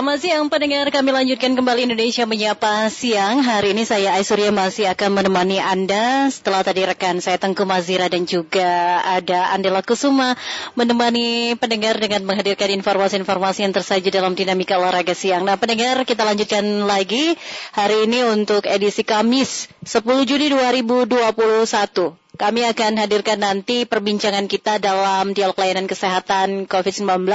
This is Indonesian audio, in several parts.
Selamat siang pendengar, kami lanjutkan kembali Indonesia Menyapa Siang. Hari ini saya Aisurya masih akan menemani Anda setelah tadi rekan saya Tengku Mazira dan juga ada Andela Kusuma menemani pendengar dengan menghadirkan informasi-informasi yang tersaji dalam dinamika olahraga siang. Nah pendengar kita lanjutkan lagi hari ini untuk edisi Kamis 10 Juni 2021. Kami akan hadirkan nanti perbincangan kita dalam dialog layanan kesehatan COVID-19,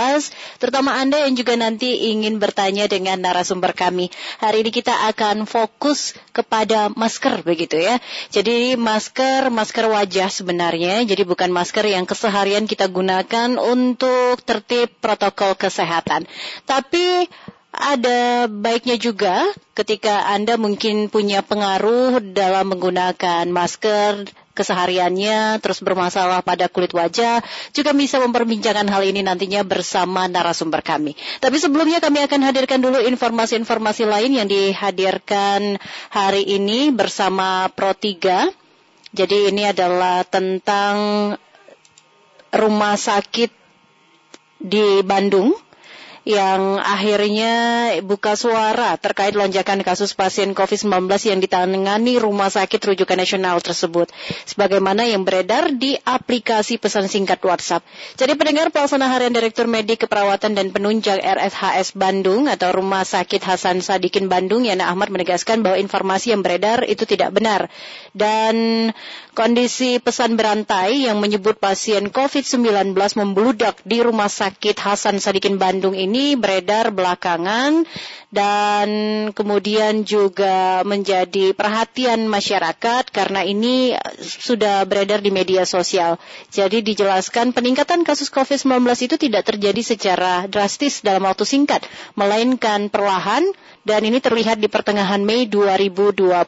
terutama Anda yang juga nanti ingin bertanya dengan narasumber kami. Hari ini kita akan fokus kepada masker begitu ya. Jadi masker, masker wajah sebenarnya, jadi bukan masker yang keseharian kita gunakan untuk tertib protokol kesehatan. Tapi ada baiknya juga ketika Anda mungkin punya pengaruh dalam menggunakan masker kesehariannya terus bermasalah pada kulit wajah juga bisa memperbincangkan hal ini nantinya bersama narasumber kami. Tapi sebelumnya kami akan hadirkan dulu informasi-informasi lain yang dihadirkan hari ini bersama Pro 3. Jadi ini adalah tentang rumah sakit di Bandung yang akhirnya buka suara terkait lonjakan kasus pasien COVID-19 yang ditangani Rumah Sakit Rujukan Nasional tersebut. Sebagaimana yang beredar di aplikasi pesan singkat WhatsApp. Jadi pendengar pelaksana harian Direktur Medik Keperawatan dan Penunjang RSHS Bandung atau Rumah Sakit Hasan Sadikin Bandung, Yana Ahmad menegaskan bahwa informasi yang beredar itu tidak benar. Dan kondisi pesan berantai yang menyebut pasien COVID-19 membludak di Rumah Sakit Hasan Sadikin Bandung ini ini beredar belakangan dan kemudian juga menjadi perhatian masyarakat karena ini sudah beredar di media sosial. Jadi dijelaskan peningkatan kasus COVID-19 itu tidak terjadi secara drastis dalam waktu singkat, melainkan perlahan dan ini terlihat di pertengahan Mei 2021.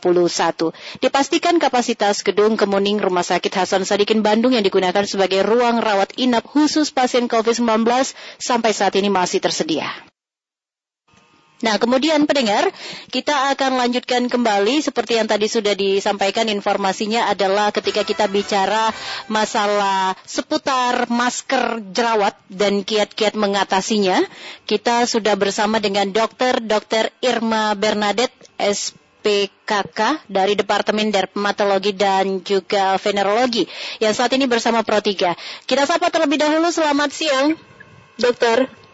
Dipastikan kapasitas gedung Kemuning Rumah Sakit Hasan Sadikin Bandung yang digunakan sebagai ruang rawat inap khusus pasien COVID-19 sampai saat ini masih tersedia tersedia. Nah, kemudian pendengar, kita akan lanjutkan kembali seperti yang tadi sudah disampaikan informasinya adalah ketika kita bicara masalah seputar masker jerawat dan kiat-kiat mengatasinya, kita sudah bersama dengan dokter Dr. Irma Bernadette SPKK dari Departemen Dermatologi dan juga Venerologi yang saat ini bersama Pro 3. Kita sapa terlebih dahulu selamat siang, Dokter.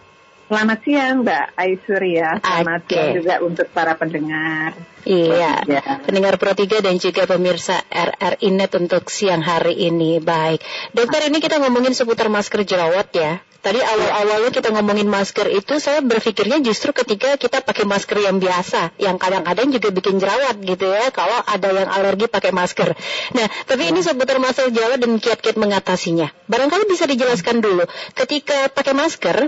Selamat siang Mbak Aisyria. Selamat okay. siang juga untuk para pendengar. Iya, pendengar Pro 3 dan juga pemirsa RRI Net untuk siang hari ini. Baik, dokter ini kita ngomongin seputar masker jerawat ya. Tadi awal-awalnya kita ngomongin masker itu, saya berpikirnya justru ketika kita pakai masker yang biasa, yang kadang-kadang juga bikin jerawat gitu ya, kalau ada yang alergi pakai masker. Nah, tapi ini seputar masalah jerawat dan kiat-kiat mengatasinya. Barangkali bisa dijelaskan dulu, ketika pakai masker,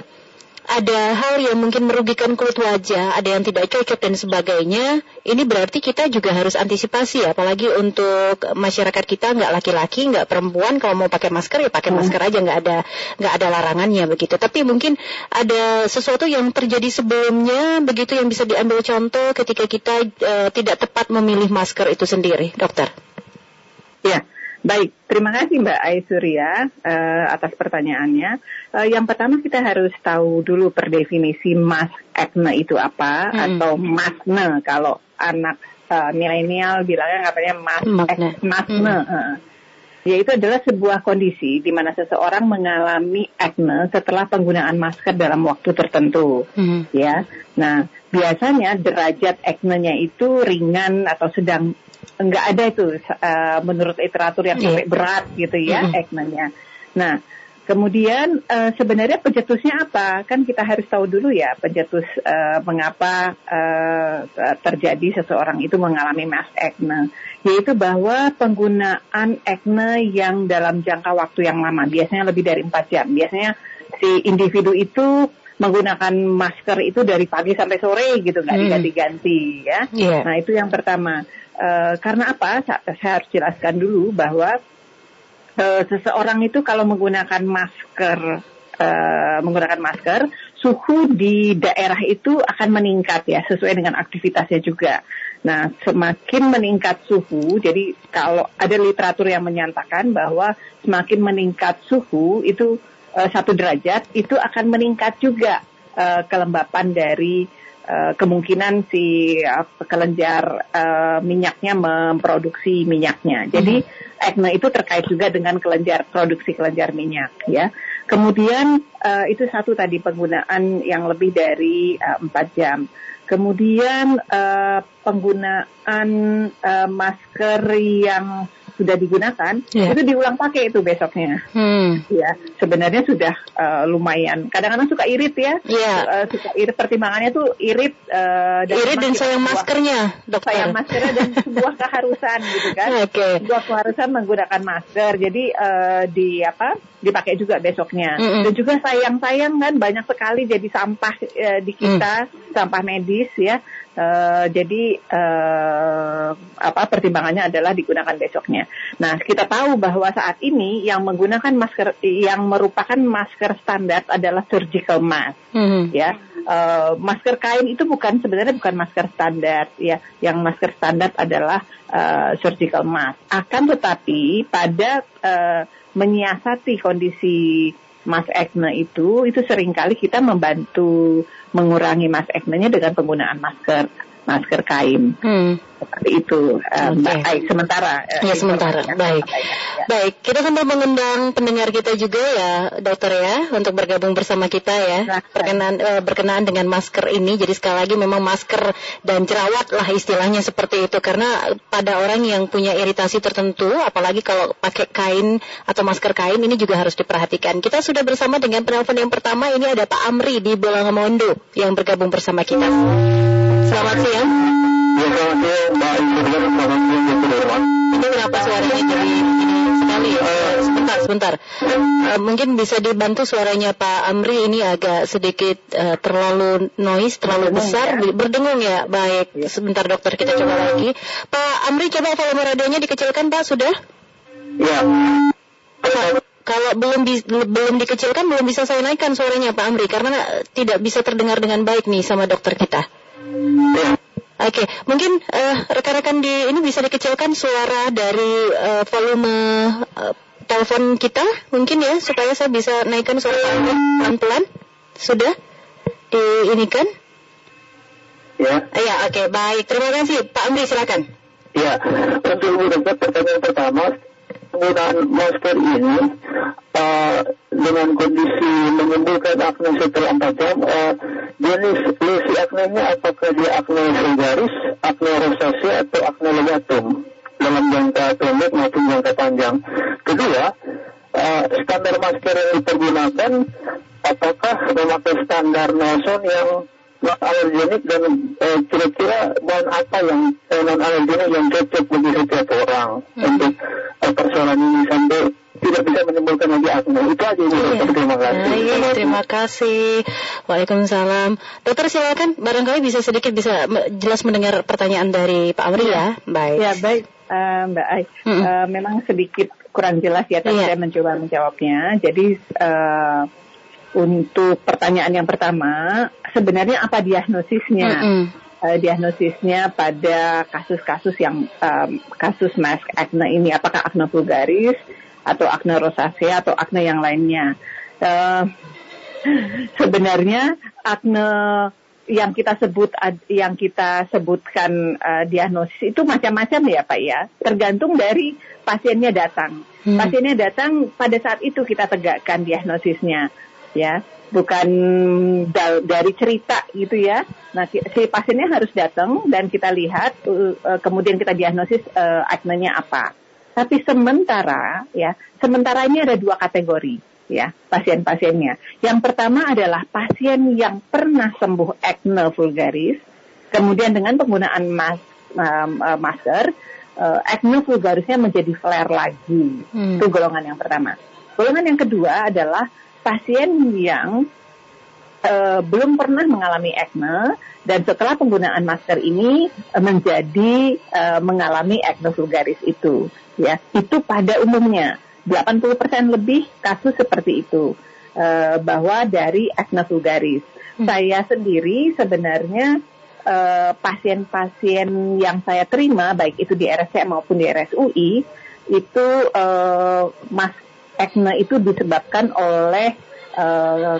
ada hal yang mungkin merugikan kulit wajah, ada yang tidak cocok dan sebagainya, ini berarti kita juga harus antisipasi apalagi untuk masyarakat kita nggak laki-laki, nggak perempuan kalau mau pakai masker ya pakai masker aja nggak ada nggak ada larangannya begitu. Tapi mungkin ada sesuatu yang terjadi sebelumnya begitu yang bisa diambil contoh ketika kita uh, tidak tepat memilih masker itu sendiri, dokter. Ya, Baik, terima kasih Mbak Aisyria uh, atas pertanyaannya. Uh, yang pertama kita harus tahu dulu per definisi mas acne itu apa hmm. atau masne kalau anak uh, milenial bilangnya katanya mas masne. Hmm. Uh, yaitu adalah sebuah kondisi di mana seseorang mengalami acne setelah penggunaan masker dalam waktu tertentu, hmm. ya. Nah, biasanya derajat acne-nya itu ringan atau sedang enggak ada itu uh, menurut literatur yang sampai yeah. berat gitu ya mm -hmm. ekmanya. Nah, kemudian uh, sebenarnya pencetusnya apa? Kan kita harus tahu dulu ya pencetus uh, mengapa uh, terjadi seseorang itu mengalami mass acne, yaitu bahwa penggunaan acne yang dalam jangka waktu yang lama, biasanya lebih dari 4 jam. Biasanya si individu itu menggunakan masker itu dari pagi sampai sore gitu nggak hmm. diganti-ganti ya. Yeah. Nah itu yang pertama. Uh, karena apa? Saya, saya harus jelaskan dulu bahwa uh, seseorang itu kalau menggunakan masker uh, menggunakan masker, suhu di daerah itu akan meningkat ya sesuai dengan aktivitasnya juga. Nah, semakin meningkat suhu, jadi kalau ada literatur yang menyatakan bahwa semakin meningkat suhu itu satu derajat, itu akan meningkat juga uh, kelembapan dari uh, kemungkinan si uh, kelenjar uh, minyaknya memproduksi minyaknya. Jadi hmm. acne itu terkait juga dengan kelenjar produksi kelenjar minyak ya. Kemudian uh, itu satu tadi penggunaan yang lebih dari empat uh, jam. Kemudian uh, penggunaan uh, masker yang sudah digunakan yeah. itu diulang pakai itu besoknya. Hmm. Ya, sebenarnya sudah uh, lumayan. Kadang-kadang suka irit ya. Yeah. Uh, suka irit pertimbangannya tuh irit uh, dan irit dan sayang sebuah, maskernya, dokter. Sayang maskernya dan sebuah keharusan gitu kan. Okay. Sebuah keharusan menggunakan masker. Jadi uh, di apa? dipakai juga besoknya. Mm -hmm. Dan juga sayang-sayang kan banyak sekali jadi sampah uh, di kita, mm. sampah medis ya. Uh, jadi uh, apa pertimbangannya adalah digunakan besoknya. Nah kita tahu bahwa saat ini yang menggunakan masker yang merupakan masker standar adalah surgical mask, mm -hmm. ya. Uh, masker kain itu bukan sebenarnya bukan masker standar, ya. Yang masker standar adalah uh, surgical mask. Akan tetapi pada uh, menyiasati kondisi mas acne itu, itu sering kali kita membantu mengurangi mas acne-nya dengan penggunaan masker masker kain. Hmm. Seperti itu, uh, okay. Baik, sementara. Uh, ya, sementara. Baik. Ya. Baik, kita sambil mengundang pendengar kita juga ya, dokter ya, untuk bergabung bersama kita ya, nah, berkenaan, uh, berkenaan dengan masker ini. Jadi sekali lagi memang masker dan jerawat lah istilahnya seperti itu, karena pada orang yang punya iritasi tertentu, apalagi kalau pakai kain atau masker kain, ini juga harus diperhatikan. Kita sudah bersama dengan penelpon yang pertama, ini ada Pak Amri di Bolangamondo yang bergabung bersama kita. Selamat siang. Ya, selamat siang. Selamat siang, Ini kenapa suaranya jadi sekali? Uh, sebentar, sebentar. Uh, mungkin bisa dibantu suaranya Pak Amri ini agak sedikit uh, terlalu noise, terlalu berdengung, besar, ya? berdengung ya. Baik, ya. sebentar dokter kita coba lagi. Pak Amri coba volume radionya dikecilkan Pak, sudah? Ya. kalau belum di, belum dikecilkan belum bisa saya naikkan suaranya Pak Amri karena tidak bisa terdengar dengan baik nih sama dokter kita. Oke, okay. mungkin uh, rekan-rekan di ini bisa dikecilkan suara dari uh, volume uh, telepon kita, mungkin ya, supaya saya bisa naikkan suara pelan-pelan. Sudah di ini kan? Ya. Ya, oke, okay. baik. Terima kasih, Pak Amri, silakan. Ya, untuk pertanyaan pertama, penggunaan masker ini uh, dengan kondisi menimbulkan akne setelah 4 jam, uh, jenis lesi aknenya apakah dia akne vulgaris, akne rosacea atau akne legatum dalam jangka pendek maupun jangka panjang. Kedua, uh, standar masker yang dipergunakan apakah memakai standar Nelson yang alergenik dan eh, kira-kira bahan apa yang kasih. Waalaikumsalam. Dokter silakan barangkali bisa sedikit bisa jelas mendengar pertanyaan dari Pak Amri ya. ya. Baik. Ya baik. Uh, Mbak Ai, hmm. uh, memang sedikit kurang jelas ya, tapi yeah. saya mencoba menjawabnya. Jadi uh, untuk pertanyaan yang pertama, sebenarnya apa diagnosisnya? Mm -hmm. uh, diagnosisnya pada kasus-kasus yang um, kasus mask acne ini, apakah acne vulgaris atau acne rosacea atau acne yang lainnya? Uh, sebenarnya acne yang kita sebut yang kita sebutkan uh, diagnosis itu macam-macam ya Pak ya tergantung dari pasiennya datang hmm. pasiennya datang pada saat itu kita tegakkan diagnosisnya ya bukan da dari cerita gitu ya. Nah si pasiennya harus datang dan kita lihat uh, kemudian kita diagnosis uh, acne-nya apa. Tapi sementara ya sementara ini ada dua kategori ya pasien-pasiennya. Yang pertama adalah pasien yang pernah sembuh acne vulgaris, kemudian dengan penggunaan mas, uh, masker, uh, acne vulgarisnya menjadi flare lagi. Hmm. Itu golongan yang pertama. Golongan yang kedua adalah pasien yang uh, belum pernah mengalami acne dan setelah penggunaan masker ini uh, menjadi uh, mengalami acne vulgaris itu ya itu pada umumnya 80% lebih kasus seperti itu uh, bahwa dari acne vulgaris hmm. saya sendiri sebenarnya pasien-pasien uh, yang saya terima baik itu di RSC maupun di RSUI itu uh, mas acne itu disebabkan oleh uh,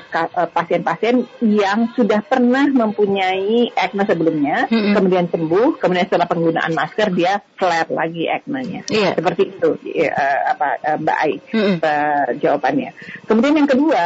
pasien-pasien yang sudah pernah mempunyai acne sebelumnya, mm -hmm. kemudian sembuh, kemudian setelah penggunaan masker dia flare lagi acne-nya. Yeah. Seperti itu uh, apa uh, Mbak Ai mm -hmm. uh, jawabannya. Kemudian yang kedua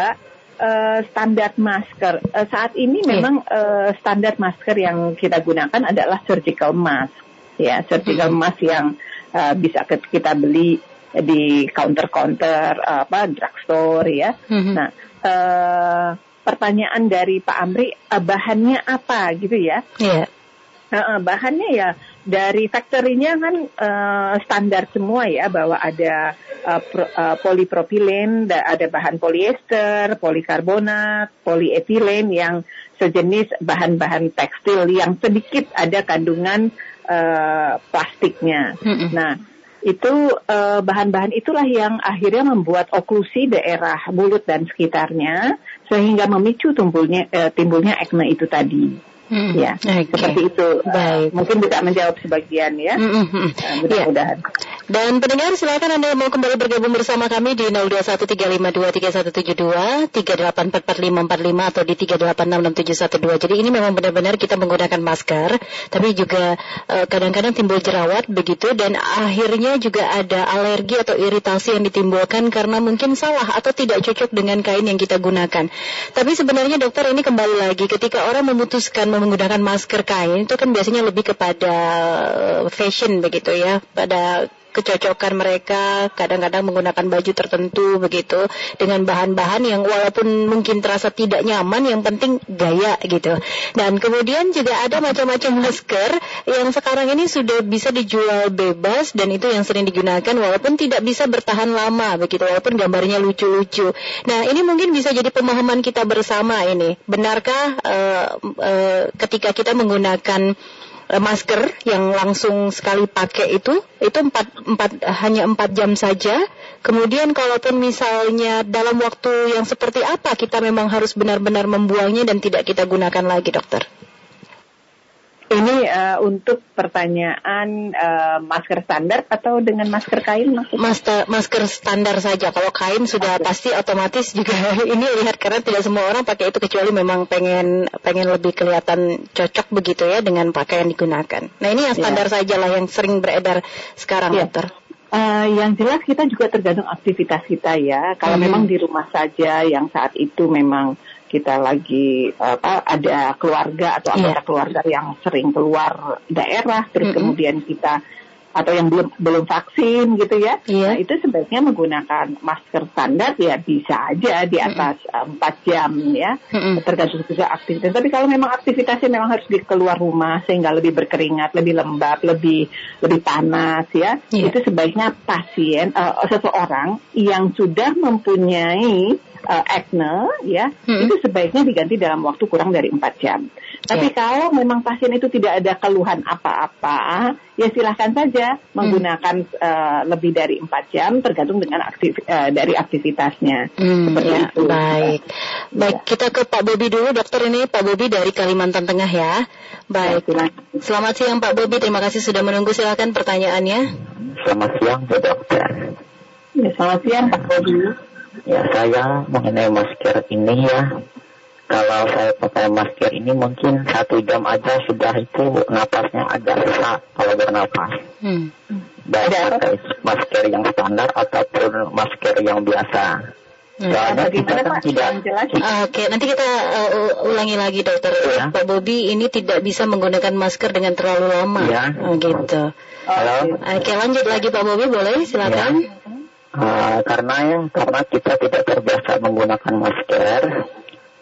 uh, standar masker uh, saat ini yeah. memang uh, standar masker yang kita gunakan adalah surgical mask ya surgical mask yang uh, bisa kita beli di counter-counter apa drugstore ya. Mm-hmm. Nah, uh, pertanyaan dari Pak Amri uh, bahannya apa gitu ya? Iya. Yeah. Uh, bahannya ya dari factory-nya kan uh, standar semua ya bahwa ada uh, pro, uh, polipropilen, ada bahan polyester, polikarbonat, polyetilen yang sejenis bahan-bahan tekstil yang sedikit ada kandungan uh, plastiknya. Mm -hmm. Nah, itu bahan bahan-bahan itulah yang akhirnya membuat oklusi daerah mulut dan sekitarnya sehingga memicu timbulnya uh, timbulnya acne itu tadi. Hmm, ya, okay. seperti itu. Baik. Uh, mungkin bisa menjawab sebagian ya. Hmm, hmm, hmm. Uh, mudah-mudahan. Ya. Dan pendengar silakan Anda mau kembali bergabung bersama kami di 0213523172, 38444545 atau di 3866712. Jadi ini memang benar-benar kita menggunakan masker, tapi juga kadang kadang-kadang timbul jerawat begitu dan akhirnya juga ada alergi atau iritasi yang ditimbulkan karena mungkin salah atau tidak cocok dengan kain yang kita gunakan. Tapi sebenarnya dokter ini kembali lagi ketika orang memutuskan menggunakan masker kain itu kan biasanya lebih kepada eh, fashion begitu ya, pada kecocokan mereka kadang-kadang menggunakan baju tertentu begitu dengan bahan-bahan yang walaupun mungkin terasa tidak nyaman yang penting gaya gitu. Dan kemudian juga ada macam-macam masker yang sekarang ini sudah bisa dijual bebas dan itu yang sering digunakan walaupun tidak bisa bertahan lama begitu walaupun gambarnya lucu-lucu. Nah ini mungkin bisa jadi pemahaman kita bersama ini. Benarkah uh, uh, ketika kita menggunakan masker yang langsung sekali pakai itu itu empat, empat hanya empat jam saja. Kemudian kalaupun misalnya dalam waktu yang seperti apa kita memang harus benar-benar membuangnya dan tidak kita gunakan lagi, dokter? Ini uh, untuk pertanyaan uh, masker standar atau dengan masker kain maksudnya? Masker, masker standar saja. Kalau kain sudah okay. pasti otomatis juga ini lihat karena tidak semua orang pakai itu kecuali memang pengen pengen lebih kelihatan cocok begitu ya dengan pakaian digunakan. Nah ini yang ya. standar yeah. saja lah yang sering beredar sekarang, yeah. dokter. Uh, yang jelas kita juga tergantung aktivitas kita ya. Kalau hmm. memang di rumah saja yang saat itu memang kita lagi apa ada keluarga atau anggota yeah. keluarga yang sering keluar daerah terus mm -hmm. kemudian kita atau yang belum belum vaksin gitu ya. Yeah. Nah, itu sebaiknya menggunakan masker standar ya bisa aja di atas empat mm -hmm. jam ya. Mm -hmm. Tergantung juga aktivitas. Tapi kalau memang aktivitasnya memang harus di keluar rumah sehingga lebih berkeringat, lebih lembab, lebih lebih panas ya. Yeah. Itu sebaiknya pasien uh, seseorang yang sudah mempunyai uh, acne ya hmm. itu sebaiknya diganti dalam waktu kurang dari empat jam. Tapi yeah. kalau memang pasien itu tidak ada keluhan apa-apa, ya silahkan saja menggunakan hmm. uh, lebih dari empat jam tergantung dengan aktif uh, dari aktivitasnya. Hmm, Seperti ya, itu. Baik, baik ya. kita ke Pak Bobi dulu, dokter ini Pak Bobi dari Kalimantan Tengah ya. Baik, ya, selamat siang Pak Bobi, terima kasih sudah menunggu. Silakan pertanyaannya. Selamat siang, dokter. Ya, selamat siang Pak Bobi. Ya saya mengenai masker ini ya kalau saya pakai masker ini mungkin satu jam aja sudah itu napasnya agak susah kalau bernapas. Hmm. Baik pakai masker yang standar ataupun masker yang biasa. Hmm. Soalnya kita kan tidak. Oke, okay. nanti kita uh, ulangi lagi dokter. Ya. Pak Bobi ini tidak bisa menggunakan masker dengan terlalu lama. Ya. Oh, gitu. Halo. Oke, okay, lanjut lagi Pak Bobi boleh silakan. Ya. Uh, karena karena kita tidak terbiasa menggunakan masker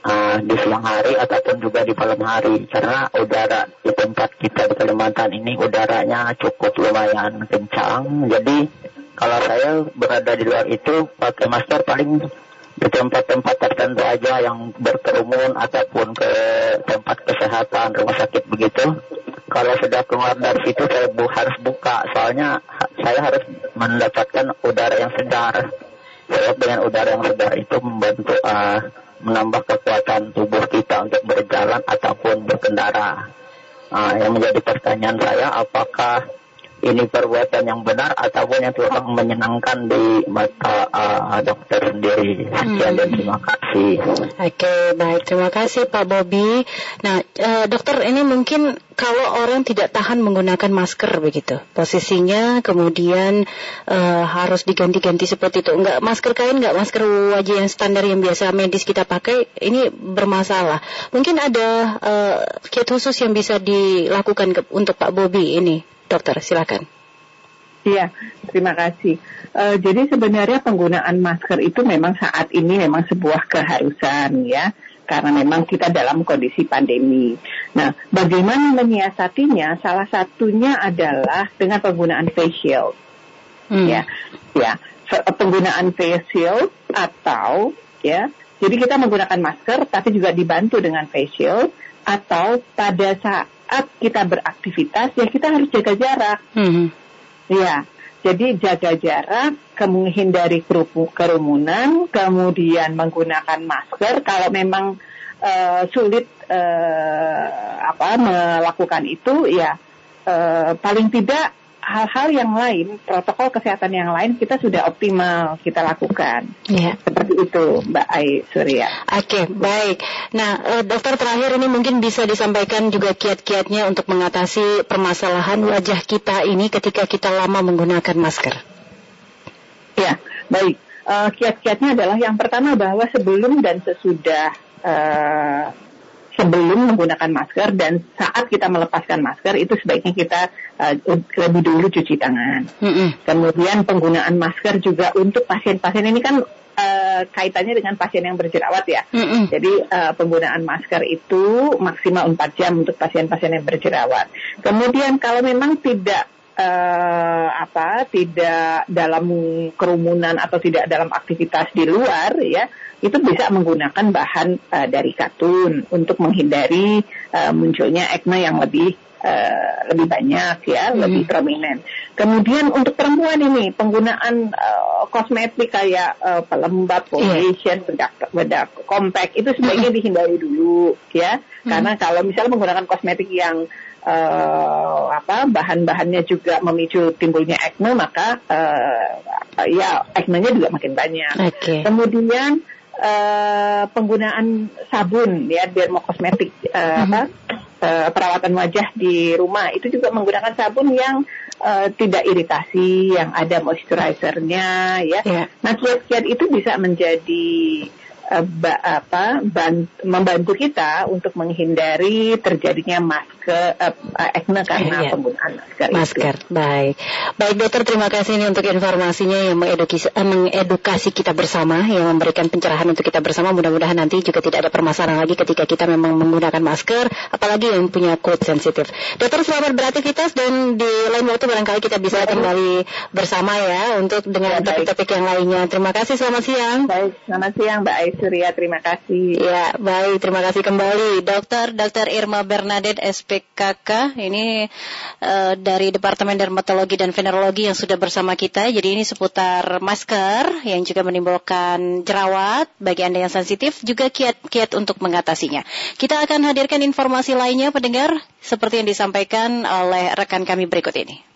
uh, di siang hari ataupun juga di malam hari. Karena udara di tempat kita di Kalimantan ini udaranya cukup lumayan kencang. Jadi kalau saya berada di luar itu pakai masker paling di tempat-tempat tertentu aja yang berkerumun ataupun ke tempat kesehatan rumah sakit begitu kalau sudah keluar dari situ saya bu harus buka. Soalnya saya harus mendapatkan udara yang segar. Sebab dengan udara yang segar itu membantu uh, menambah kekuatan tubuh kita untuk berjalan ataupun berkendara. Uh, yang menjadi pertanyaan saya apakah ini perbuatan yang benar ataupun yang kurang menyenangkan di mata uh, dokter sendiri. Sekian hmm. dan terima kasih. Oke, baik. Terima kasih Pak Bobi. Nah, uh, dokter ini mungkin kalau orang tidak tahan menggunakan masker begitu, posisinya kemudian uh, harus diganti-ganti seperti itu. Enggak masker kain, enggak masker wajah yang standar yang biasa medis kita pakai, ini bermasalah. Mungkin ada uh, kit khusus yang bisa dilakukan ke, untuk Pak Bobi ini, dokter, silakan. Iya, terima kasih. Uh, jadi sebenarnya penggunaan masker itu memang saat ini memang sebuah keharusan ya karena memang kita dalam kondisi pandemi. Nah, bagaimana menyiasatinya? Salah satunya adalah dengan penggunaan face shield. Hmm. Ya, ya, penggunaan face shield atau ya, jadi kita menggunakan masker tapi juga dibantu dengan face shield atau pada saat kita beraktivitas ya kita harus jaga jarak. Hmm. Ya, jadi jaga jarak, menghindari kerumunan, kemudian menggunakan masker. Kalau memang uh, sulit uh, apa melakukan itu, ya uh, paling tidak hal-hal yang lain, protokol kesehatan yang lain kita sudah optimal kita lakukan. Ya. Seperti itu, Mbak Ai Surya. Oke, baik. Nah, dokter terakhir ini mungkin bisa disampaikan juga kiat-kiatnya untuk mengatasi permasalahan wajah kita ini ketika kita lama menggunakan masker. Ya, baik. Uh, kiat-kiatnya adalah yang pertama bahwa sebelum dan sesudah uh, sebelum menggunakan masker dan saat kita melepaskan masker itu sebaiknya kita uh, lebih dulu cuci tangan. Mm -hmm. Kemudian penggunaan masker juga untuk pasien-pasien ini kan uh, kaitannya dengan pasien yang berjerawat ya. Mm -hmm. Jadi uh, penggunaan masker itu maksimal 4 jam untuk pasien-pasien yang berjerawat. Kemudian kalau memang tidak uh, apa tidak dalam kerumunan atau tidak dalam aktivitas di luar ya itu bisa menggunakan bahan uh, dari katun untuk menghindari uh, munculnya acne yang lebih uh, lebih banyak ya, hmm. lebih prominent. Kemudian untuk perempuan ini penggunaan uh, kosmetik kayak uh, pelembab, iya. foundation, bedak bedak compact itu sebaiknya hmm. dihindari dulu ya, hmm. karena kalau misalnya menggunakan kosmetik yang uh, apa bahan-bahannya juga memicu timbulnya acne maka uh, ya acne-nya juga makin banyak. Okay. Kemudian uh, penggunaan sabun ya dermokosmetik uh, mm-hmm. apa uh, perawatan wajah di rumah itu juga menggunakan sabun yang uh, tidak iritasi yang ada moisturizernya ya. Yeah. Nah kiat-kiat itu bisa menjadi uh, ba, apa bant, membantu kita untuk menghindari terjadinya masker uh, acne karena yeah. penggunaan masker. Masker, itu. baik. Baik dokter, terima kasih ini untuk informasinya yang mengedukasi, uh, mengedukasi kita bersama, yang memberikan pencerahan untuk kita bersama. Mudah-mudahan nanti juga tidak ada permasalahan lagi ketika kita memang menggunakan masker, apalagi yang punya kulit sensitif. Dokter selamat beraktivitas dan di lain waktu barangkali kita bisa kembali bersama ya untuk dengan topik-topik yang lainnya. Terima kasih, selamat siang. Baik, selamat siang Mbak Ais. Surya, terima kasih. Ya, baik, terima kasih kembali. Dokter, Dokter Irma Bernadette SPKK, ini uh, dari Departemen Dermatologi dan Venerologi yang sudah bersama kita. Jadi ini seputar masker yang juga menimbulkan jerawat bagi Anda yang sensitif, juga kiat-kiat untuk mengatasinya. Kita akan hadirkan informasi lainnya pendengar seperti yang disampaikan oleh rekan kami berikut ini.